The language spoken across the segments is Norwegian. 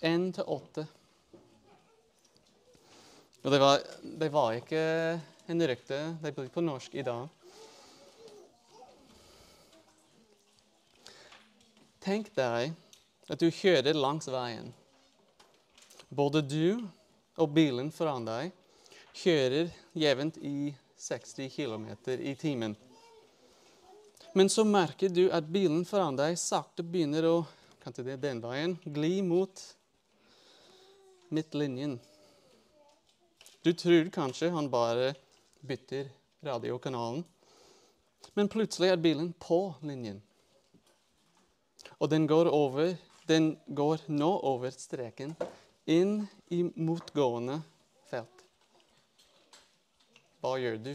1-8. Og det var, det var ikke en rykte. Det blir på norsk i dag. Tenk deg at du kjører langs veien. Både du og bilen foran deg kjører jevnt i 60 km i timen. Men så merker du at bilen foran deg sakte begynner å kan det den veien, gli mot midtlinjen. Du tror kanskje han bare bytter radiokanalen, men plutselig er bilen på linjen. Og den går, over, den går nå over streken inn i motgående felt. Hva gjør du?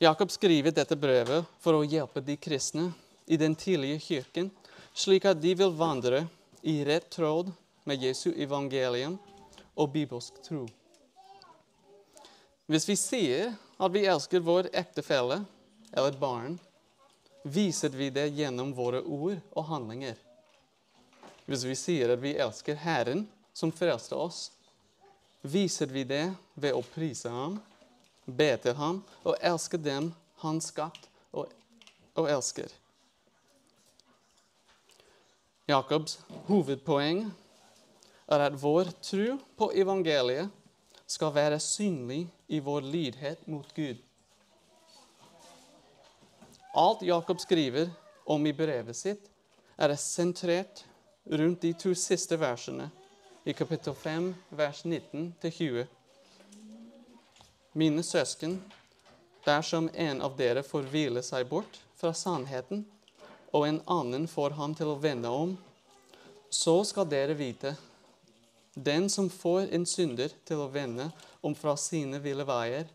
Jakob skriver dette brevet for å hjelpe de kristne i den tidlige kirken, slik at de vil vandre i rett tråd med Jesu evangelium og bibelsk tro. Hvis vi sier at vi elsker vår ektefelle eller barn, viser vi det gjennom våre ord og handlinger. Hvis vi sier at vi elsker Herren, som frelste oss, viser vi det ved å prise ham be til ham og elske dem han skapt og, og elsker. Jakobs hovedpoeng er at vår tro på evangeliet skal være synlig i vår lydhet mot Gud. Alt Jakob skriver om i brevet sitt, er sentrert rundt de to siste versene i kapittel 5, vers 19-20. Mine søsken, dersom en av dere får hvile seg bort fra sannheten, og en annen får ham til å vende om, så skal dere vite den som får en synder til å vende om fra sine ville veier,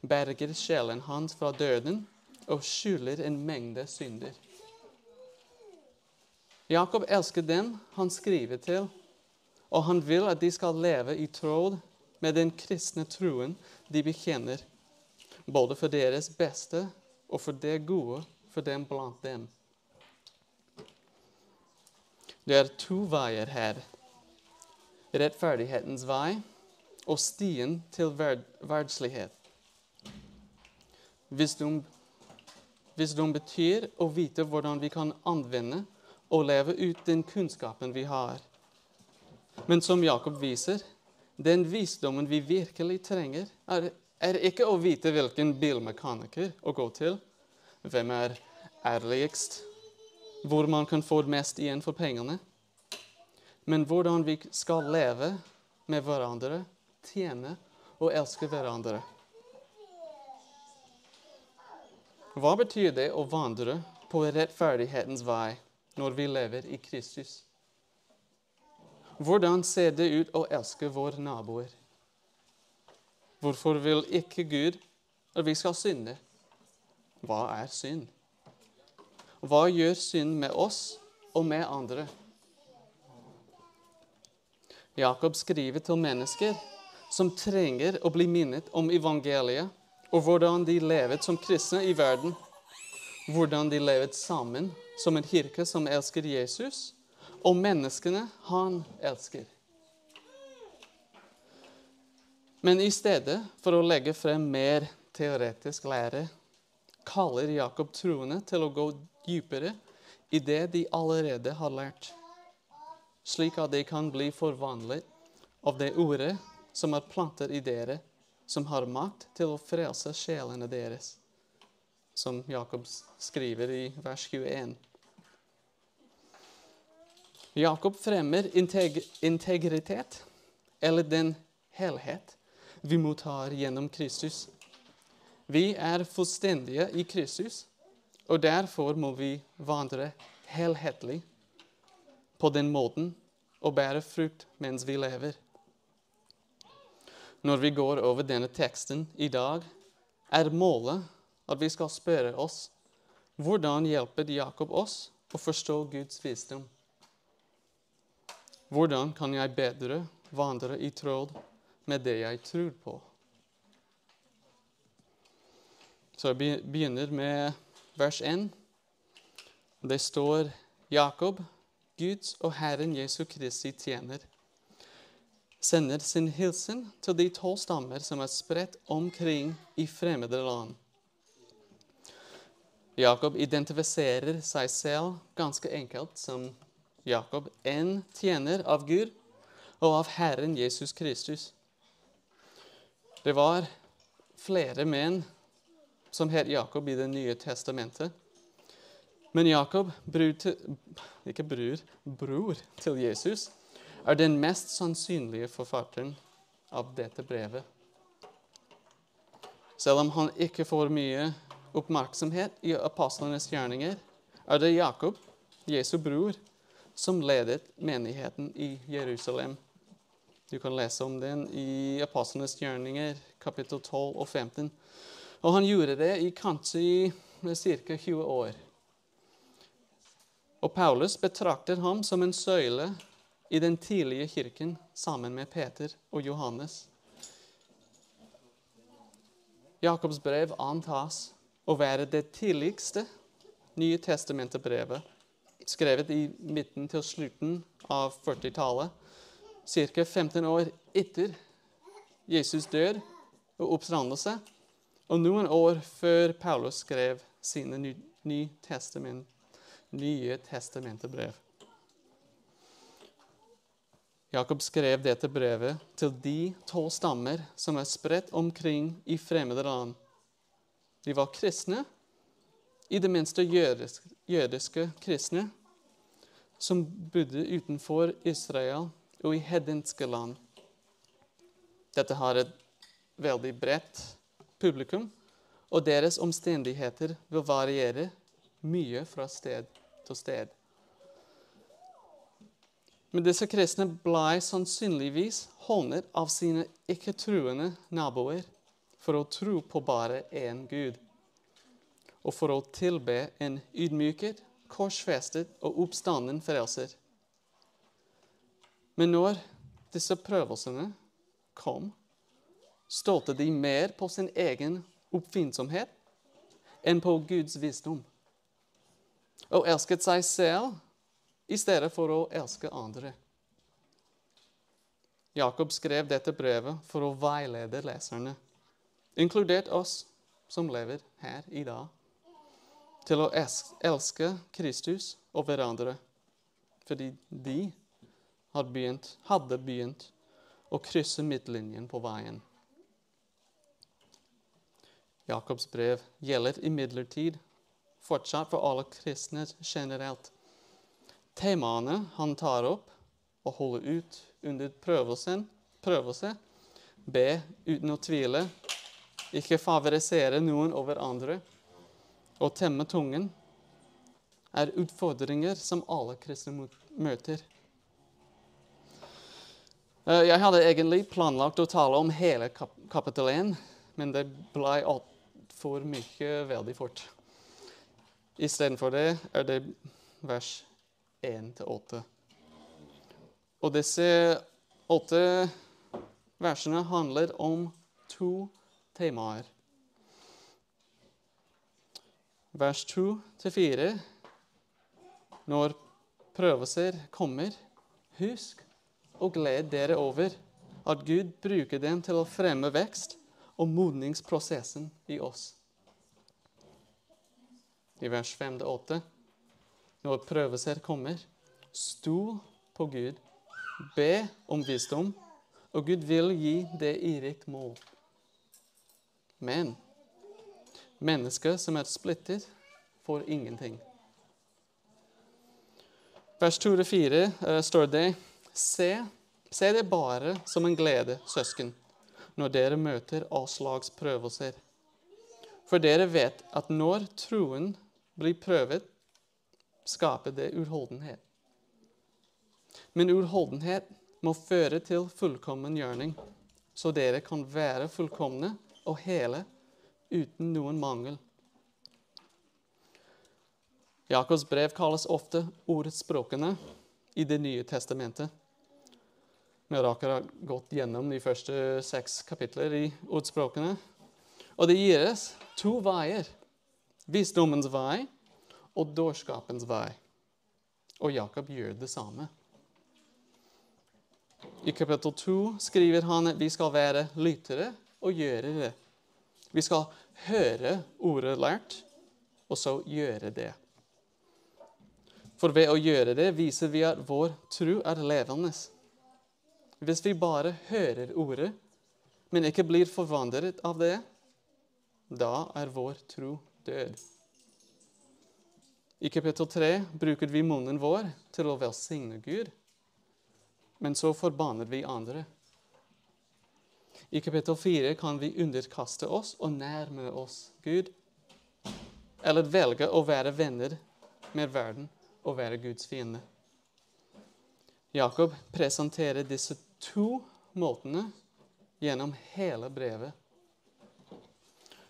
berger sjelen hans fra døden og skjuler en mengde synder. Jakob elsker dem han skriver til, og han vil at de skal leve i tråd med den kristne troen de bekjenner, både for deres beste og for det gode for dem blant dem. Det er to veier her. Rettferdighetens vei og stien til verd verdslighet. Visdom, visdom betyr å vite hvordan vi kan anvende og leve ut den kunnskapen vi har. Men som Jakob viser, den visdommen vi virkelig trenger, er, er ikke å vite hvilken bilmekaniker å gå til, hvem er ærligst, hvor man kan få mest igjen for pengene, men hvordan vi skal leve med hverandre, tjene og elske hverandre. Hva betyr det å vandre på rettferdighetens vei når vi lever i Kristus? Hvordan ser det ut å elske våre naboer? Hvorfor vil ikke Gud at vi skal synde? Hva er synd? Hva gjør synd med oss og med andre? Jakob skriver til mennesker som trenger å bli minnet om evangeliet, og hvordan de levet som kristne i verden. Hvordan de levet sammen som en kirke som elsker Jesus, og menneskene han elsker. Men i stedet for å legge frem mer teoretisk lære, kaller Jakob troende til å gå dypere i det de allerede har lært, slik at de kan bli forvandlet av det ordet som er plantet i dere, som har makt til å frelse sjelene deres, som Jakob skriver i vers 21. Jakob fremmer integ integritet, eller den helhet vi mottar gjennom Kristus. Vi er fullstendige i Kristus, og derfor må vi vandre helhetlig på den måten og bære frukt mens vi lever. Når vi går over denne teksten i dag, er målet at vi skal spørre oss hvordan hjelper Jakob oss å forstå Guds visdom. Hvordan kan jeg bedre vandre i tråd med det jeg tror på? Så jeg begynner med vers 1. Det står Jakob, Guds og Herren Jesu Kristi tjener, sender sin hilsen til de tolv stammer som er spredt omkring i fremmede land. Jakob identifiserer seg selv ganske enkelt som Jakob, en tjener av Gud og av Herren Jesus Kristus. Det var flere menn som het Jakob i Det nye testamentet. Men Jakob, bror til, ikke bror, bror til Jesus, er den mest sannsynlige forfatteren av dette brevet. Selv om han ikke får mye oppmerksomhet i apostlenes gjerninger, er det Jakob, Jesu bror, som ledet menigheten i Jerusalem. Du kan lese om den i Apostlenes gjerninger, kapittel 12 og 15. Og han gjorde det i kanskje ca. 20 år. Og Paulus betrakter ham som en søyle i den tidlige kirken sammen med Peter og Johannes. Jakobs brev antas å være det tidligste Nye testamentet-brevet, skrevet i midten til slutten av 40-tallet, ca. 15 år etter Jesus død og oppstandelse, og noen år før Paulus skrev sine ny, ny testament, Nye testamentet-brev. Jakob skrev dette brevet til de tolv stammer som er spredt omkring i fremmede land. De var kristne, i det minste jødiske, jødiske kristne, som bodde utenfor Israel og i hedenske land. Dette har et veldig bredt publikum, og deres omstendigheter vil variere mye fra sted til sted. Men disse kristne ble sannsynligvis håndet av sine ikke-truende naboer for å tro på bare én Gud, og for å tilbe en ydmyket, korsfestet og oppstanden frelser. Men når disse prøvelsene kom, stolte de mer på sin egen oppfinnsomhet enn på Guds visdom, og elsket seg selv i stedet for å elske andre. Jakob skrev dette brevet for å veilede leserne, inkludert oss som lever her i dag, til å elske Kristus og hverandre, fordi de hadde begynt, å krysse midtlinjen på veien. Jakobs brev gjelder imidlertid fortsatt for alle kristne generelt. Temaene han tar opp og holder ut under prøvelsen, prøvelse, be uten å tvile, ikke favorisere noen over andre og temme tungen, er utfordringer som alle kristne møter. Eh, jeg hadde egentlig planlagt å tale om hele kap kapittel 1, men det ble altfor mye veldig fort. Istedenfor det er det vers 1-8. Og disse åtte versene handler om to temaer. Vers 2-4. Når prøvelser kommer, husk og gled dere over at Gud bruker dem til å fremme vekst og modningsprosessen i oss. I vers 5-8. Når prøvelser kommer, stol på Gud, be om visdom, og Gud vil gi det i rikt mål. Men mennesker som er splittet, får ingenting. Vers 2-4 uh, står det Se, se det bare som en glede, søsken, når dere møter all slags prøvelser. For dere vet at når troen blir prøvet, skaper det urholdenhet. Men urholdenhet må føre til fullkommen gjørning, så dere kan være fullkomne og hele uten noen mangel. Jakobs brev kalles ofte ordspråkene i Det nye testamentet. Vi har akkurat gått gjennom de første seks kapitler i ordspråkene. Og det gir oss to veier. Visdommens vei og dårskapens vei. Og Jakob gjør det samme. I kapittel 2 skriver han at vi skal være lyttere og gjøre det. Vi skal høre ordet lært, og så gjøre det. For ved å gjøre det viser vi at vår tro er levende. Hvis vi bare hører ordet, men ikke blir forvandlet av det, da er vår tro død. I kapittel 3 bruker vi munnen vår til å velsigne Gud, men så forbanner vi andre. I kapittel 4 kan vi underkaste oss og nærme oss Gud, eller velge å være venner med verden og være Guds fiende. Jakob presenterer disse to måtene gjennom hele brevet.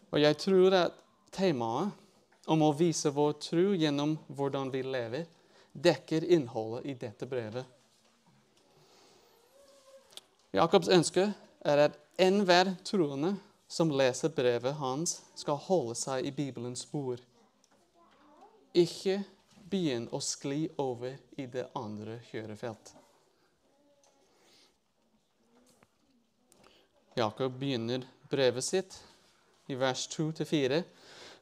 Og jeg tror at temaet om å vise vår tro gjennom hvordan vi lever, dekker innholdet i dette brevet. Jakobs ønske er at enhver troende som leser brevet hans, skal holde seg i Bibelens spor. Ikke begynn å skli over i det andre kjørefelt. Jakob begynner brevet sitt i vers 2-4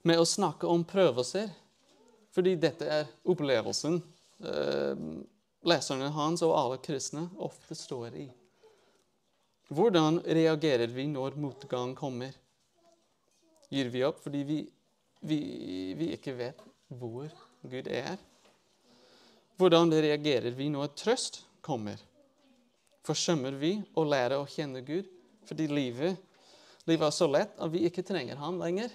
med å snakke om prøvelser, fordi dette er opplevelsen eh, leserne hans og alle kristne ofte står i. Hvordan reagerer vi når motgang kommer? Gir vi opp fordi vi, vi, vi ikke vet hvor Gud er? Hvordan reagerer vi når trøst kommer? Forsømmer vi å lære å kjenne Gud fordi livet, livet er så lett at vi ikke trenger ham lenger?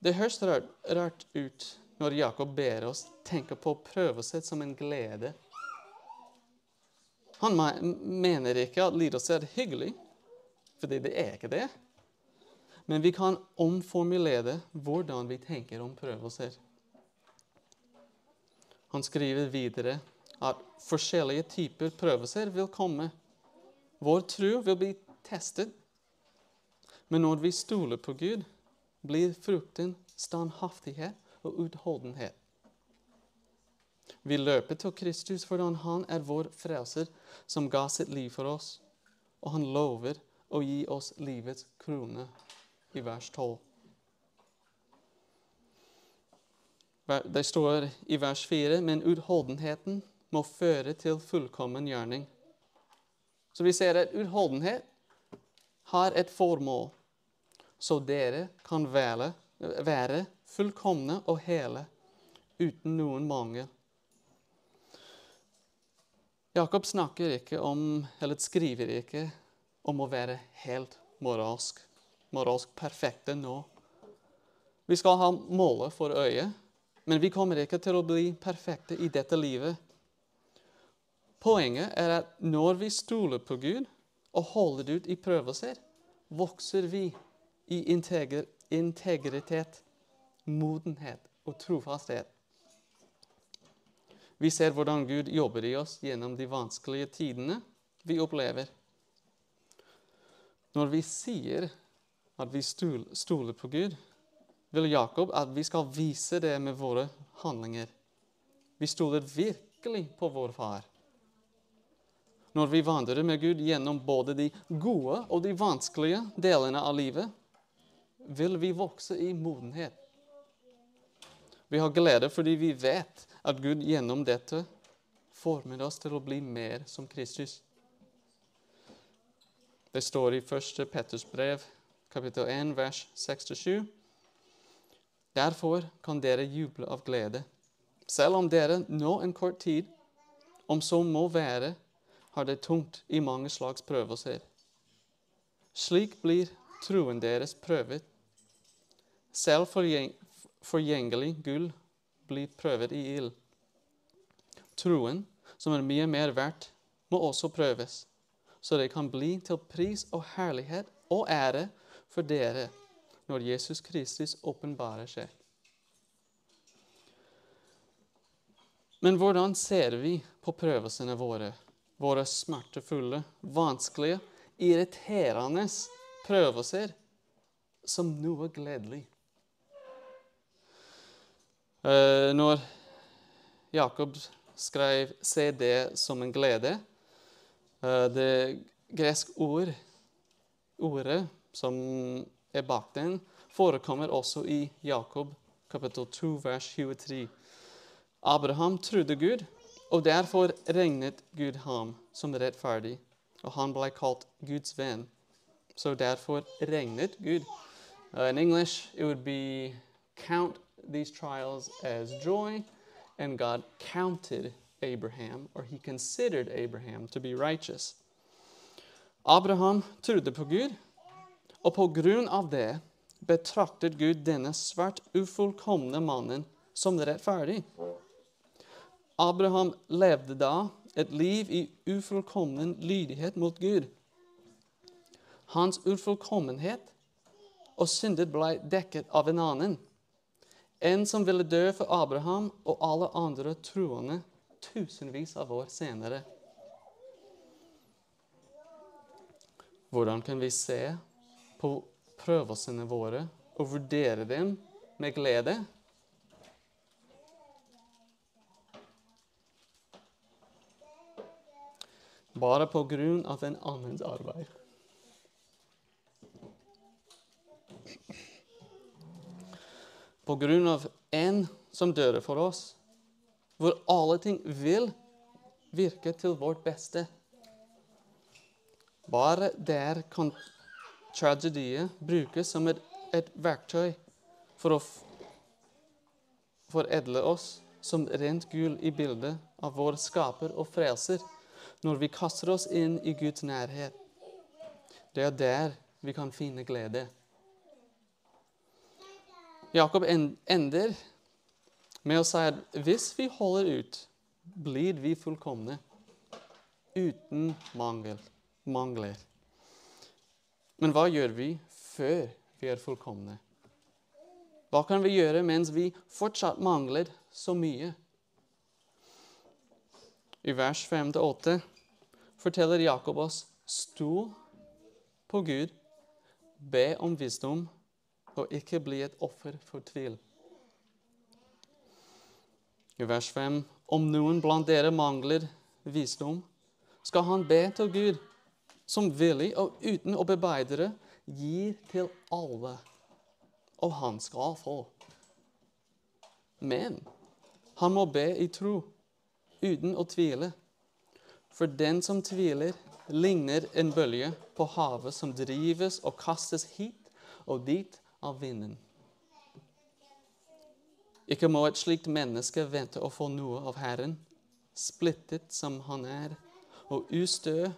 Det høres rart, rart ut når Jakob ber oss tenke på prøvelser som en glede. Han mener ikke at lidelse er hyggelig, fordi det er ikke det. Men vi kan omformulere hvordan vi tenker om prøvelser. Han skriver videre at forskjellige typer prøvelser vil komme. Vår tro vil bli testet. Men når vi stoler på Gud, blir frukten standhaftighet og utholdenhet. Vi løper til Kristus fordi han er vår frelser, som ga sitt liv for oss, og han lover å gi oss livets krone, i vers 12. Det står i vers 4 men utholdenheten må føre til fullkommen gjerning. Så vi ser at utholdenhet har et formål så dere kan være, være fullkomne og hele uten noen mangel. Jakob snakker ikke om, eller skriver ikke om å være helt moralsk, moralsk perfekte nå. Vi skal ha målet for øyet, men vi kommer ikke til å bli perfekte i dette livet. Poenget er at når vi stoler på Gud og holder ut i prøvelser, vokser vi i integr integritet, modenhet og trofasthet. Vi ser hvordan Gud jobber i oss gjennom de vanskelige tidene vi opplever. Når vi sier at vi stoler på Gud, vil Jakob at vi skal vise det med våre handlinger. Vi stoler virkelig på vår far. Når vi vandrer med Gud gjennom både de gode og de vanskelige delene av livet, vil vi vokse i modenhet. Vi har glede fordi vi vet at Gud gjennom dette former oss til å bli mer som Kristus. Det står i 1. Petters brev, kapittel 1, vers 6-7. Derfor kan dere juble av glede, selv om dere nå en kort tid, om så må være, har det tungt i mange slags prøvelser. Slik blir troen deres prøvet, selv forgjengelig gull blir prøvet i ild. Troen, som er mye mer verdt, må også prøves, så det kan bli til pris og herlighet og ære for dere når Jesus Kristus åpenbarer seg. Men hvordan ser vi på prøvelsene våre, våre smertefulle, vanskelige, irriterende prøvelser, som noe gledelig? Uh, når Jakob skrev 'se det som en glede'. Eh, Det greske ord, ordet som er bak den, forekommer også i Jakob kapittel 2, vers 23. Abraham trodde Gud, og derfor regnet Gud ham som rettferdig, og han ble kalt Guds venn. Så derfor regnet Gud. Uh, in English, it would be count these trials as joy, and God counted Abraham, or he considered Abraham to be righteous. Abraham trodde på Gud, og på grunn av det betraktet Gud denne svært ufullkomne mannen som rettferdig. Abraham levde da et liv i ufullkommen lydighet mot Gud. Hans ufullkommenhet og synder ble dekket av en annen. En som ville dø for Abraham og alle andre troende tusenvis av år senere. Hvordan kan vi se på prøvelsene våre og vurdere dem med glede? Bare på grunn av en annens arbeid. På grunn av en som døde for oss, hvor alle ting vil virke til vårt beste. Bare der kan tragediet brukes som et, et verktøy for å foredle oss som rent gull i bildet av vår skaper og frelser når vi kaster oss inn i Guds nærhet. Det er der vi kan finne glede. Jakob ender med å si at hvis vi holder ut, blir vi fullkomne uten mangel, mangler. Men hva gjør vi før vi er fullkomne? Hva kan vi gjøre mens vi fortsatt mangler så mye? I vers 5-8 forteller Jakob oss stol på Gud, be om visdom og ikke bli et offer for tvil. I vers 5.: Om noen blant dere mangler visdom, skal han be til Gud, som villig og uten å bebeide det, gir til alle, og han skal få. Men han må be i tro, uten å tvile. For den som tviler, ligner en bølge på havet som drives og kastes hit og dit av vinden. Ikke må et slikt menneske vente å få noe av Herren, splittet som han er, og ustø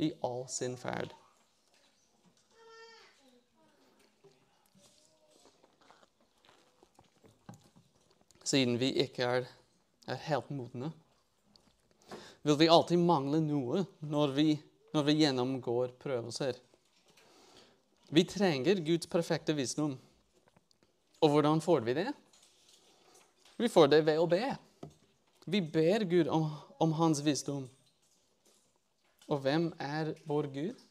i all sin ferd. Siden vi ikke er, er helt modne, vil vi alltid mangle noe når vi, når vi gjennomgår prøvelser. Vi trenger Guds perfekte visdom. Og hvordan får vi det? Vi får det ved å be. Vi ber Gud om, om hans visdom. Og hvem er vår Gud?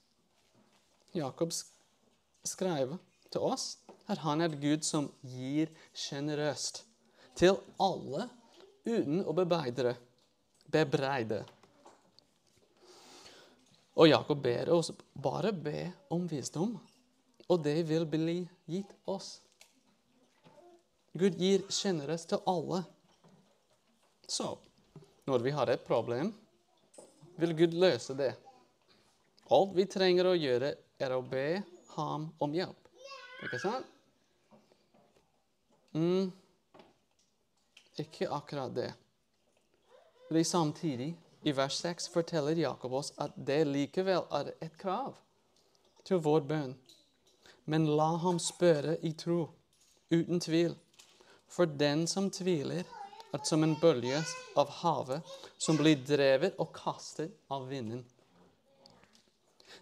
Jakob sk- skrev til oss at han er Gud som gir sjenerøst til alle uten å bebeide det. Bebreide. Og Jakob ber oss bare be om visdom, og det vil bli gitt oss. Gud gir sjenerøst til alle. Så når vi har et problem, vil Gud løse det. Alt vi trenger å gjøre, er å be ham om hjelp. Ikke sant? Mm. Ikke akkurat det. Fordi samtidig, i vers 6, forteller Jakob oss at det likevel er et krav til vår bønn. Men la ham spørre i tro, uten tvil. For den som tviler, er som en bølge av havet som blir drevet og kastet av vinden.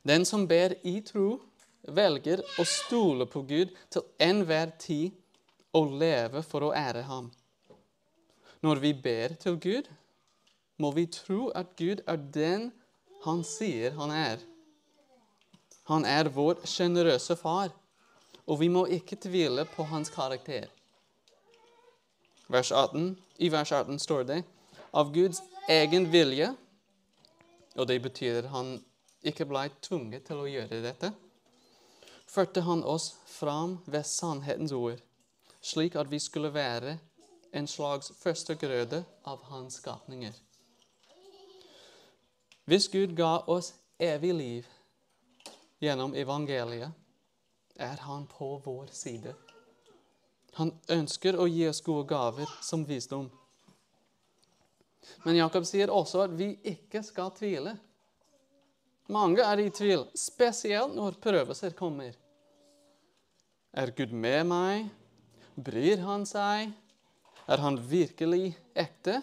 Den som ber i tro, velger å stole på Gud til enhver tid og leve for å ære ham. Når vi ber til Gud, må vi tro at Gud er den han sier han er. Han er vår sjenerøse far, og vi må ikke tvile på hans karakter. Vers 18, I vers 18 står det av Guds egen vilje, og det betyr han ikke ble tvunget til å gjøre dette, førte han oss fram ved sannhetens ord, slik at vi skulle være en slags førstegrøde av hans skapninger. Hvis Gud ga oss evig liv gjennom evangeliet, er han på vår side. Han ønsker å gi oss gode gaver som visdom. Men Jakob sier også at vi ikke skal tvile. Mange er i tvil, spesielt når prøvelser kommer. Er Gud med meg? Bryr han seg? Er han virkelig ekte?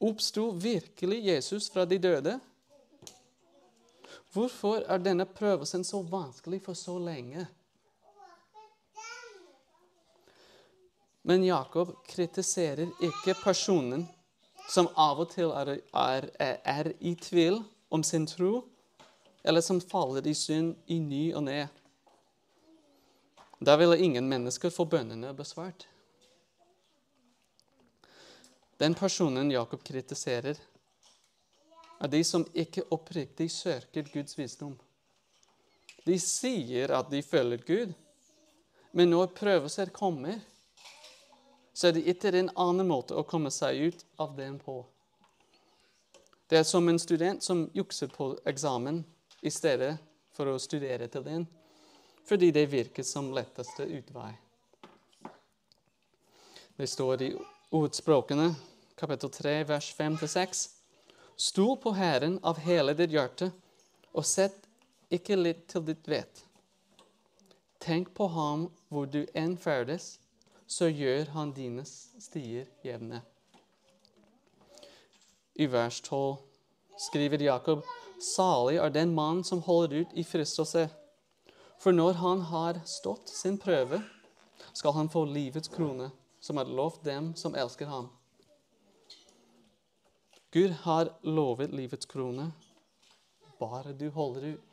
Oppsto virkelig Jesus fra de døde? Hvorfor er denne prøvelsen så vanskelig for så lenge? Men Jakob kritiserer ikke personen som av og til er, er, er, i tvil om sin tro, eller som faller i synd i ny og ne. Da ville ingen mennesker få bønnene besvart. Den personen Jakob kritiserer, er de som ikke oppriktig søker Guds visdom. De sier at de følger Gud, men når prøvelser kommer, så er det ikke en annen måte å komme seg ut av den på. Det er som en student som jukser på eksamen i stedet for å studere til den, fordi det virker som letteste utvei. Det står i ordspråkene kapittel 3, vers 5-6. Stol på Herren av hele ditt hjerte, og sett ikke litt til ditt vet. Tenk på ham hvor du enn ferdes, så gjør han dine stier jevne. I vers 12 skriver Jakob, salig er den mann som holder ut i fristelse. For når han har stått sin prøve, skal han få livets krone, som er lovt dem som elsker ham. Gud har lovet livets krone, bare du holder ut.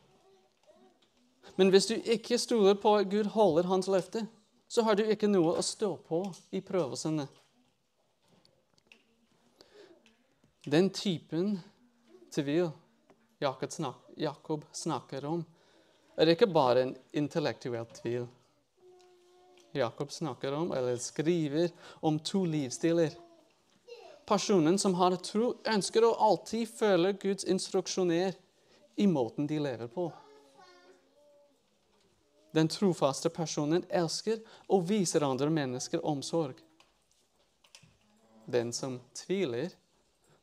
Men hvis du ikke stoler på at Gud holder hans løfte, så har du ikke noe å stå på i prøvelsene. Den typen tvil Jakob snakker om, er ikke bare en intellektuell tvil. Jakob snakker om, eller skriver om to livsstiler personen som har tro, ønsker å alltid følge Guds instruksjoner i måten de lever på. Den trofaste personen elsker og viser andre mennesker omsorg. Den som tviler,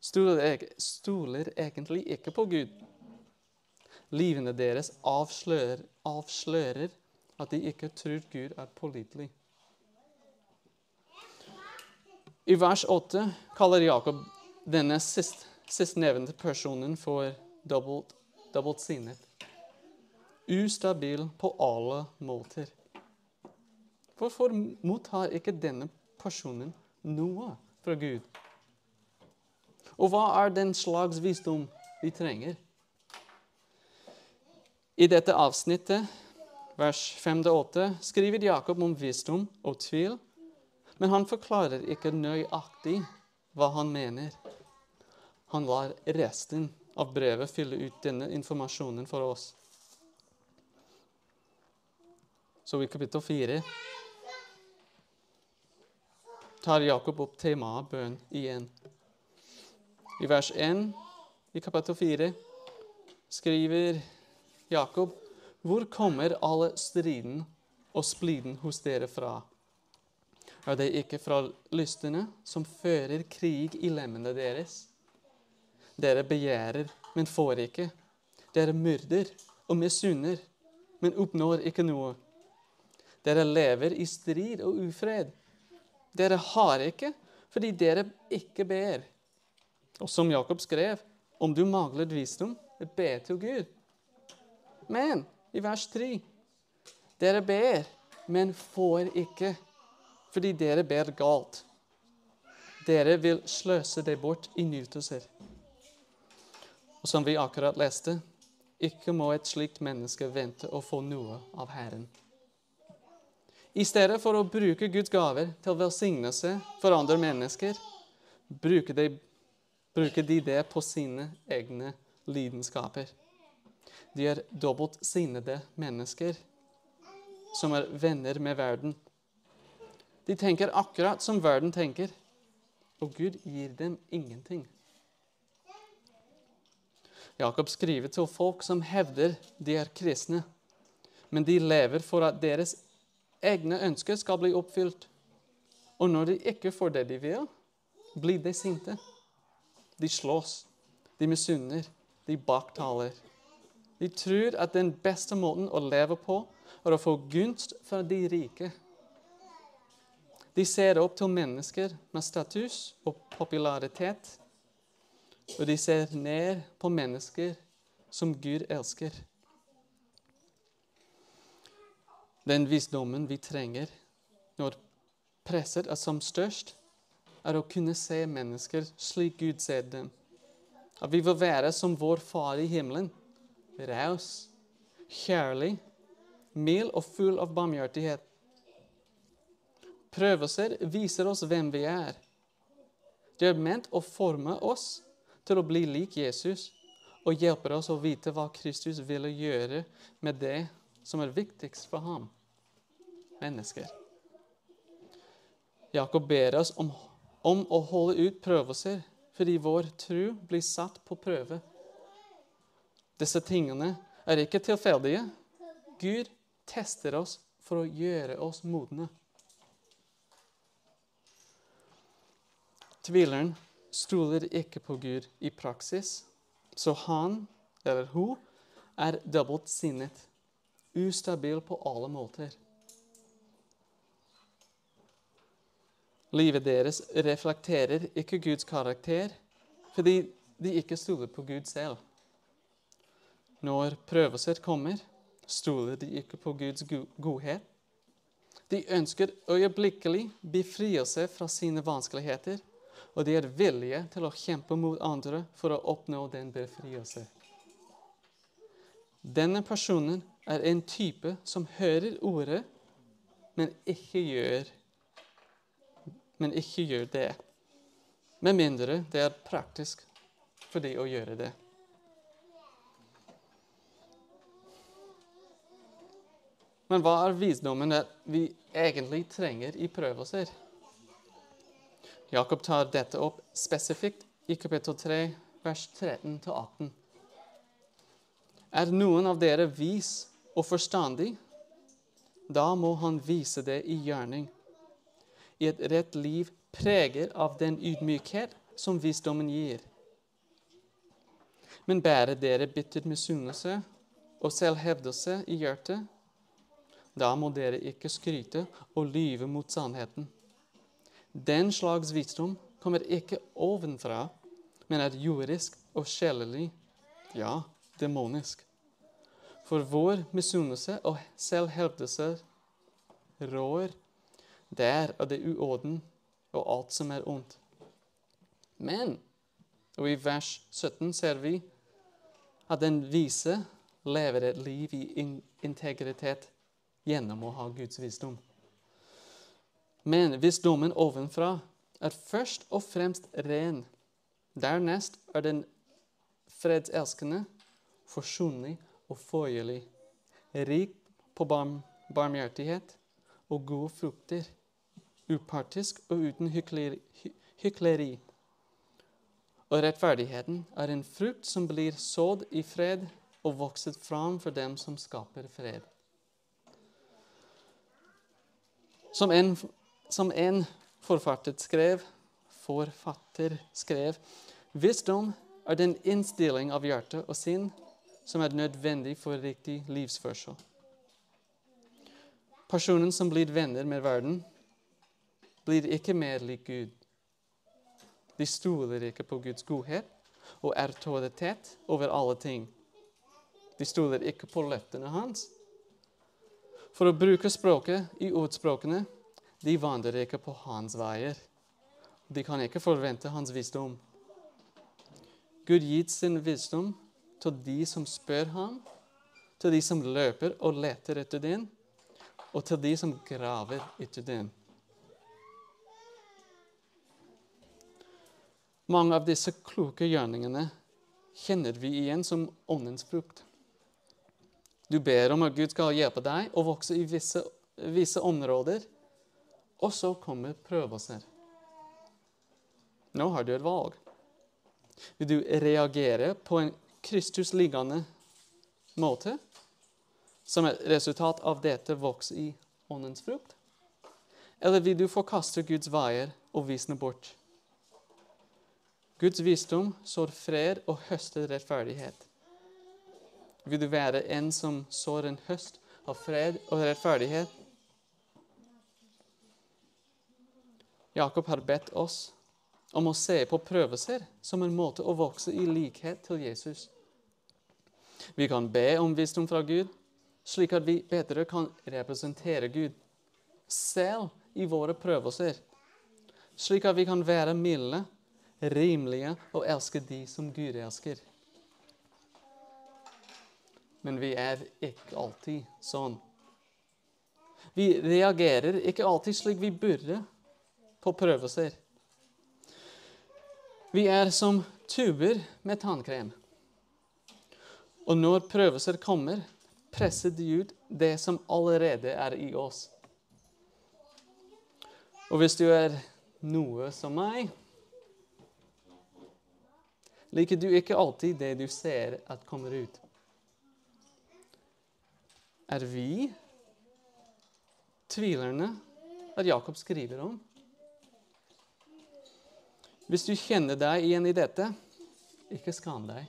stoler, egentlig ikke på Gud. Livene deres avslører, avslører at de ikke tror Gud er pålitelig. I vers 8 kaller Jakob denne sist, sistnevnte personen for dobbelt, dobbelt sinnet. Ustabil på alle måter. Hvorfor mottar ikke denne personen noe fra Gud? Og hva er den slags visdom vi trenger? I dette avsnittet, vers 5-8, skriver Jakob om visdom og tvil men han forklarer ikke nøyaktig hva han mener. Han lar resten av brevet fylle ut denne informasjonen for oss. Så i kapittel 4 tar Jakob opp temaet bønn igjen. I vers 1 i kapittel 4 skriver Jakob hvor kommer alle striden og spliden hos dere fra? Er det ikke fra lystene som fører krig i lemmene deres? Dere begjærer, men får ikke. Dere myrder og misunner, men oppnår ikke noe. Dere lever i strid og ufred. Dere har ikke fordi dere ikke ber. Og som Jakob skrev, om du mangler visdom, be til Gud. Men i vers 3 dere ber, men får ikke fordi dere ber galt. Dere vil sløse det bort i nytelser. Og som vi akkurat leste, ikke må et slikt menneske vente å få noe av Herren. I stedet for å bruke Guds gaver til velsignelse for andre mennesker, bruker de, bruker de det på sine egne lidenskaper. De er dobbeltsinnede mennesker som er venner med verden. De tenker akkurat som verden tenker, og Gud gir dem ingenting. Jakob skriver til folk som hevder de er kristne, men de lever for at deres egne ønsker skal bli oppfylt. Og når de ikke får det de vil, blir de sinte. De slåss, de misunner, de baktaler. De tror at den beste måten å leve på er å få gunst fra de rike. De ser opp til mennesker med status og popularitet og de ser ned på mennesker som Gud elsker. Den visdommen vi trenger når presset er som størst, er å kunne se mennesker slik Gud ser dem. At vi vil være som vår Far i himmelen, raus, kjærlig, mild og full av barmhjertighet. Prøvelser viser oss hvem vi er. Det er ment å forme oss til å bli lik Jesus og hjelper oss å vite hva Kristus ville gjøre med det som er viktigst for ham mennesker. Jakob ber oss om, om å holde ut prøvelser fordi vår tro blir satt på prøve. Disse tingene er ikke tilfeldige. Gud tester oss for å gjøre oss modne. Tvileren stoler ikke på Gud i praksis, så han eller hun er dobbeltsinnet, ustabil på alle måter. Livet deres reflekterer ikke Guds karakter fordi de ikke stoler på Gud selv. Når prøvelser kommer, stoler de ikke på Guds godhet. De ønsker øyeblikkelig befrielse fra sine vanskeligheter og de er villige til å kjempe mot andre for å oppnå den befrielse. Denne personen er en type som hører ordet, men ikke gjør, men ikke gjør det. Med mindre det er praktisk for de å gjøre det. Men hva er visdommen vi egentlig trenger i prøvelser? Jakob tar dette opp spesifikt i kapittel 3, vers 13-18. Er noen av dere vis og forstandig? Da må han vise det i gjerning. I et rett liv preger av den ydmykhet som visdommen gir. Men bærer dere bitter misunnelse og selvhevdelse i hjertet? Da må dere ikke skryte og lyve mot sannheten. Den slags visdom kommer ikke ovenfra, men er jordisk og sjelelig, ja, demonisk. For vår misunnelse og selvhevdelse rår, der av det uorden og alt som er ondt. Men og i vers 17 ser vi at den vise lever et liv i integritet gjennom å ha Guds visdom. Men hvis dommen ovenfra er først og fremst ren, dernest er den fredselskende, forsonlig og føyelig, rik på barm, barmhjertighet og gode frukter, upartisk og uten hykleri. Og rettferdigheten er en frukt som blir sådd i fred og vokset fram for dem som skaper fred. Som en som en forfatter skrev, forfatter skrev Visdom er den innstilling av hjerte og sinn som er nødvendig for riktig livsførsel. Personen som blir venner med verden, blir ikke mer lik Gud. De stoler ikke på Guds godhet og autoritet over alle ting. De stoler ikke på løftene hans. For å bruke språket i ordspråkene de vandrer ikke på hans veier. De kan ikke forvente hans visdom. Gud gitt sin visdom til de som spør ham, til de som løper og leter etter den. og til de som graver etter dem. Mange av disse kloke gjerningene kjenner vi igjen som åndens frukt. Du ber om at Gud skal hjelpe deg å vokse i visse, visse områder, og så kommer prøvelser. Nå har du et valg. Vil du reagere på en Kristus-liggende måte, som et resultat av dette vokser i åndens frukt? Eller vil du forkaste Guds veier og visne bort? Guds visdom sår fred og høster rettferdighet. Vil du være en som sår en høst av fred og rettferdighet? Jakob har bedt oss om å se på prøvelser som en måte å vokse i likhet til Jesus. Vi kan be om visdom fra Gud, slik at vi bedre kan representere Gud selv i våre prøvelser, slik at vi kan være milde rimelige og elske de som Gud elsker. Men vi er ikke alltid sånn. Vi reagerer ikke alltid slik vi burde på prøvelser. Vi er som tuber med tannkrem. Og når prøvelser kommer, presser de ut det som allerede er i oss. Og hvis du er noe som meg, liker du ikke alltid det du ser at kommer ut. Er vi tvilerne at Jakob skriver om? Hvis du kjenner deg igjen i dette, ikke skam deg.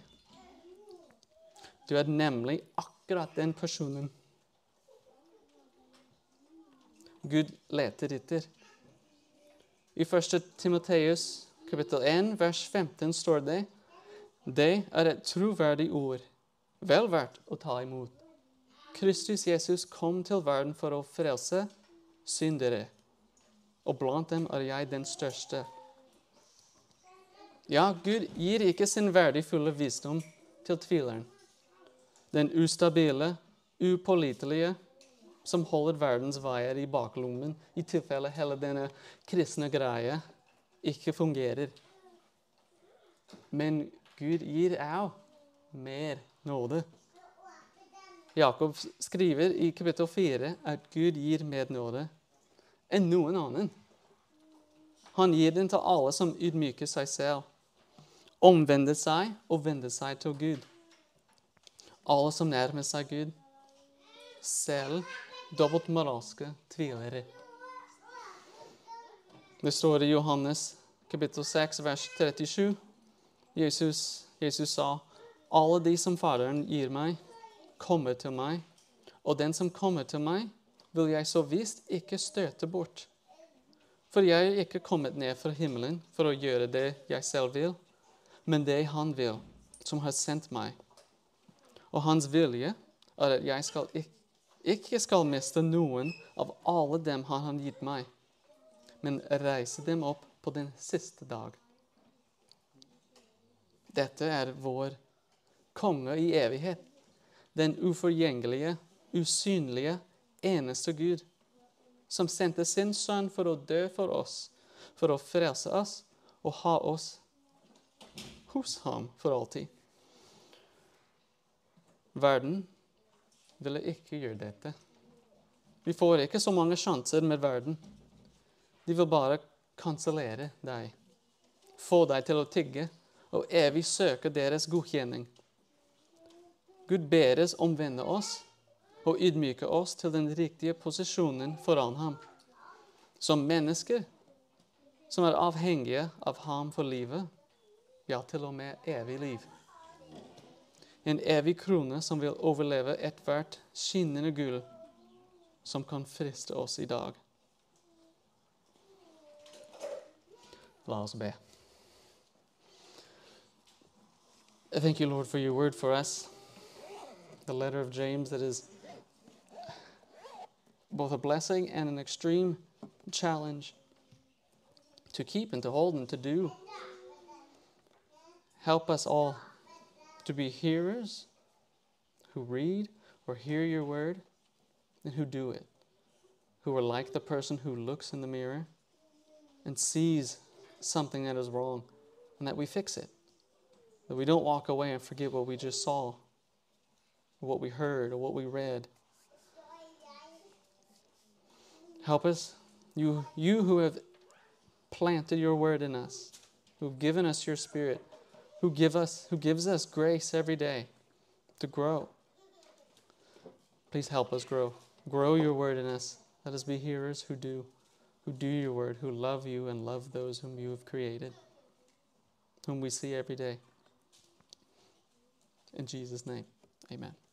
Du er nemlig akkurat den personen Gud leter etter. I 1. Timoteus kapittel 1, vers 15 står det det er et troverdig ord, vel verdt å ta imot. Kristus Jesus kom til verden for å frelse syndere, og blant dem er jeg den største. Ja, Gud gir ikke sin verdifulle visdom til tvileren. Den ustabile, upålitelige, som holder verdens veier i baklommen i tilfelle hele denne kristne greia ikke fungerer. Men Gud gir òg mer nåde. Jakob skriver i kapittel 4 at Gud gir mer nåde enn noen annen. Han gir den til alle som ydmyker seg selv, omvender seg og vende seg til Gud. Alle som nærmer seg Gud, selv dobbeltmoralske tvilere. Det står i Johannes kapittel 6, vers 37. Jesus, Jesus sa, 'Alle de som Faderen gir meg, kommer til meg.' 'Og den som kommer til meg, vil jeg så visst ikke støte bort.' For jeg er ikke kommet ned fra himmelen for å gjøre det jeg selv vil, men det Han vil, som har sendt meg. Og Hans vilje er at jeg skal ikke skal miste noen av alle dem Han har gitt meg, men reise dem opp på den siste dag. Dette er vår konge i evighet. Den uforgjengelige, usynlige, eneste Gud, som sendte sin sønn for å dø for oss, for å frelse oss og ha oss hos ham for alltid. Verden ville ikke gjøre dette. Vi får ikke så mange sjanser med verden. De vil bare kansellere deg, få deg til å tigge og evig søke deres godkjenning. Gud ber oss omvende oss og ydmyke oss til den riktige posisjonen foran ham. Som mennesker som er avhengige av ham for livet, ja, til og med evig liv. En evig krone som vil overleve ethvert skinnende gull som kan friste oss i dag. La oss be. Thank you, Lord, for your word for us. The letter of James that is both a blessing and an extreme challenge to keep and to hold and to do. Help us all to be hearers who read or hear your word and who do it. who are like the person who looks in the mirror and sees something that is wrong and that we fix it. That we don't walk away and forget what we just saw, what we heard, or what we read. Help us, you, you who have planted your word in us, who've given us your spirit, who give us who gives us grace every day to grow. Please help us grow. Grow your word in us. Let us be hearers who do, who do your word, who love you and love those whom you have created, whom we see every day. In Jesus' name, amen.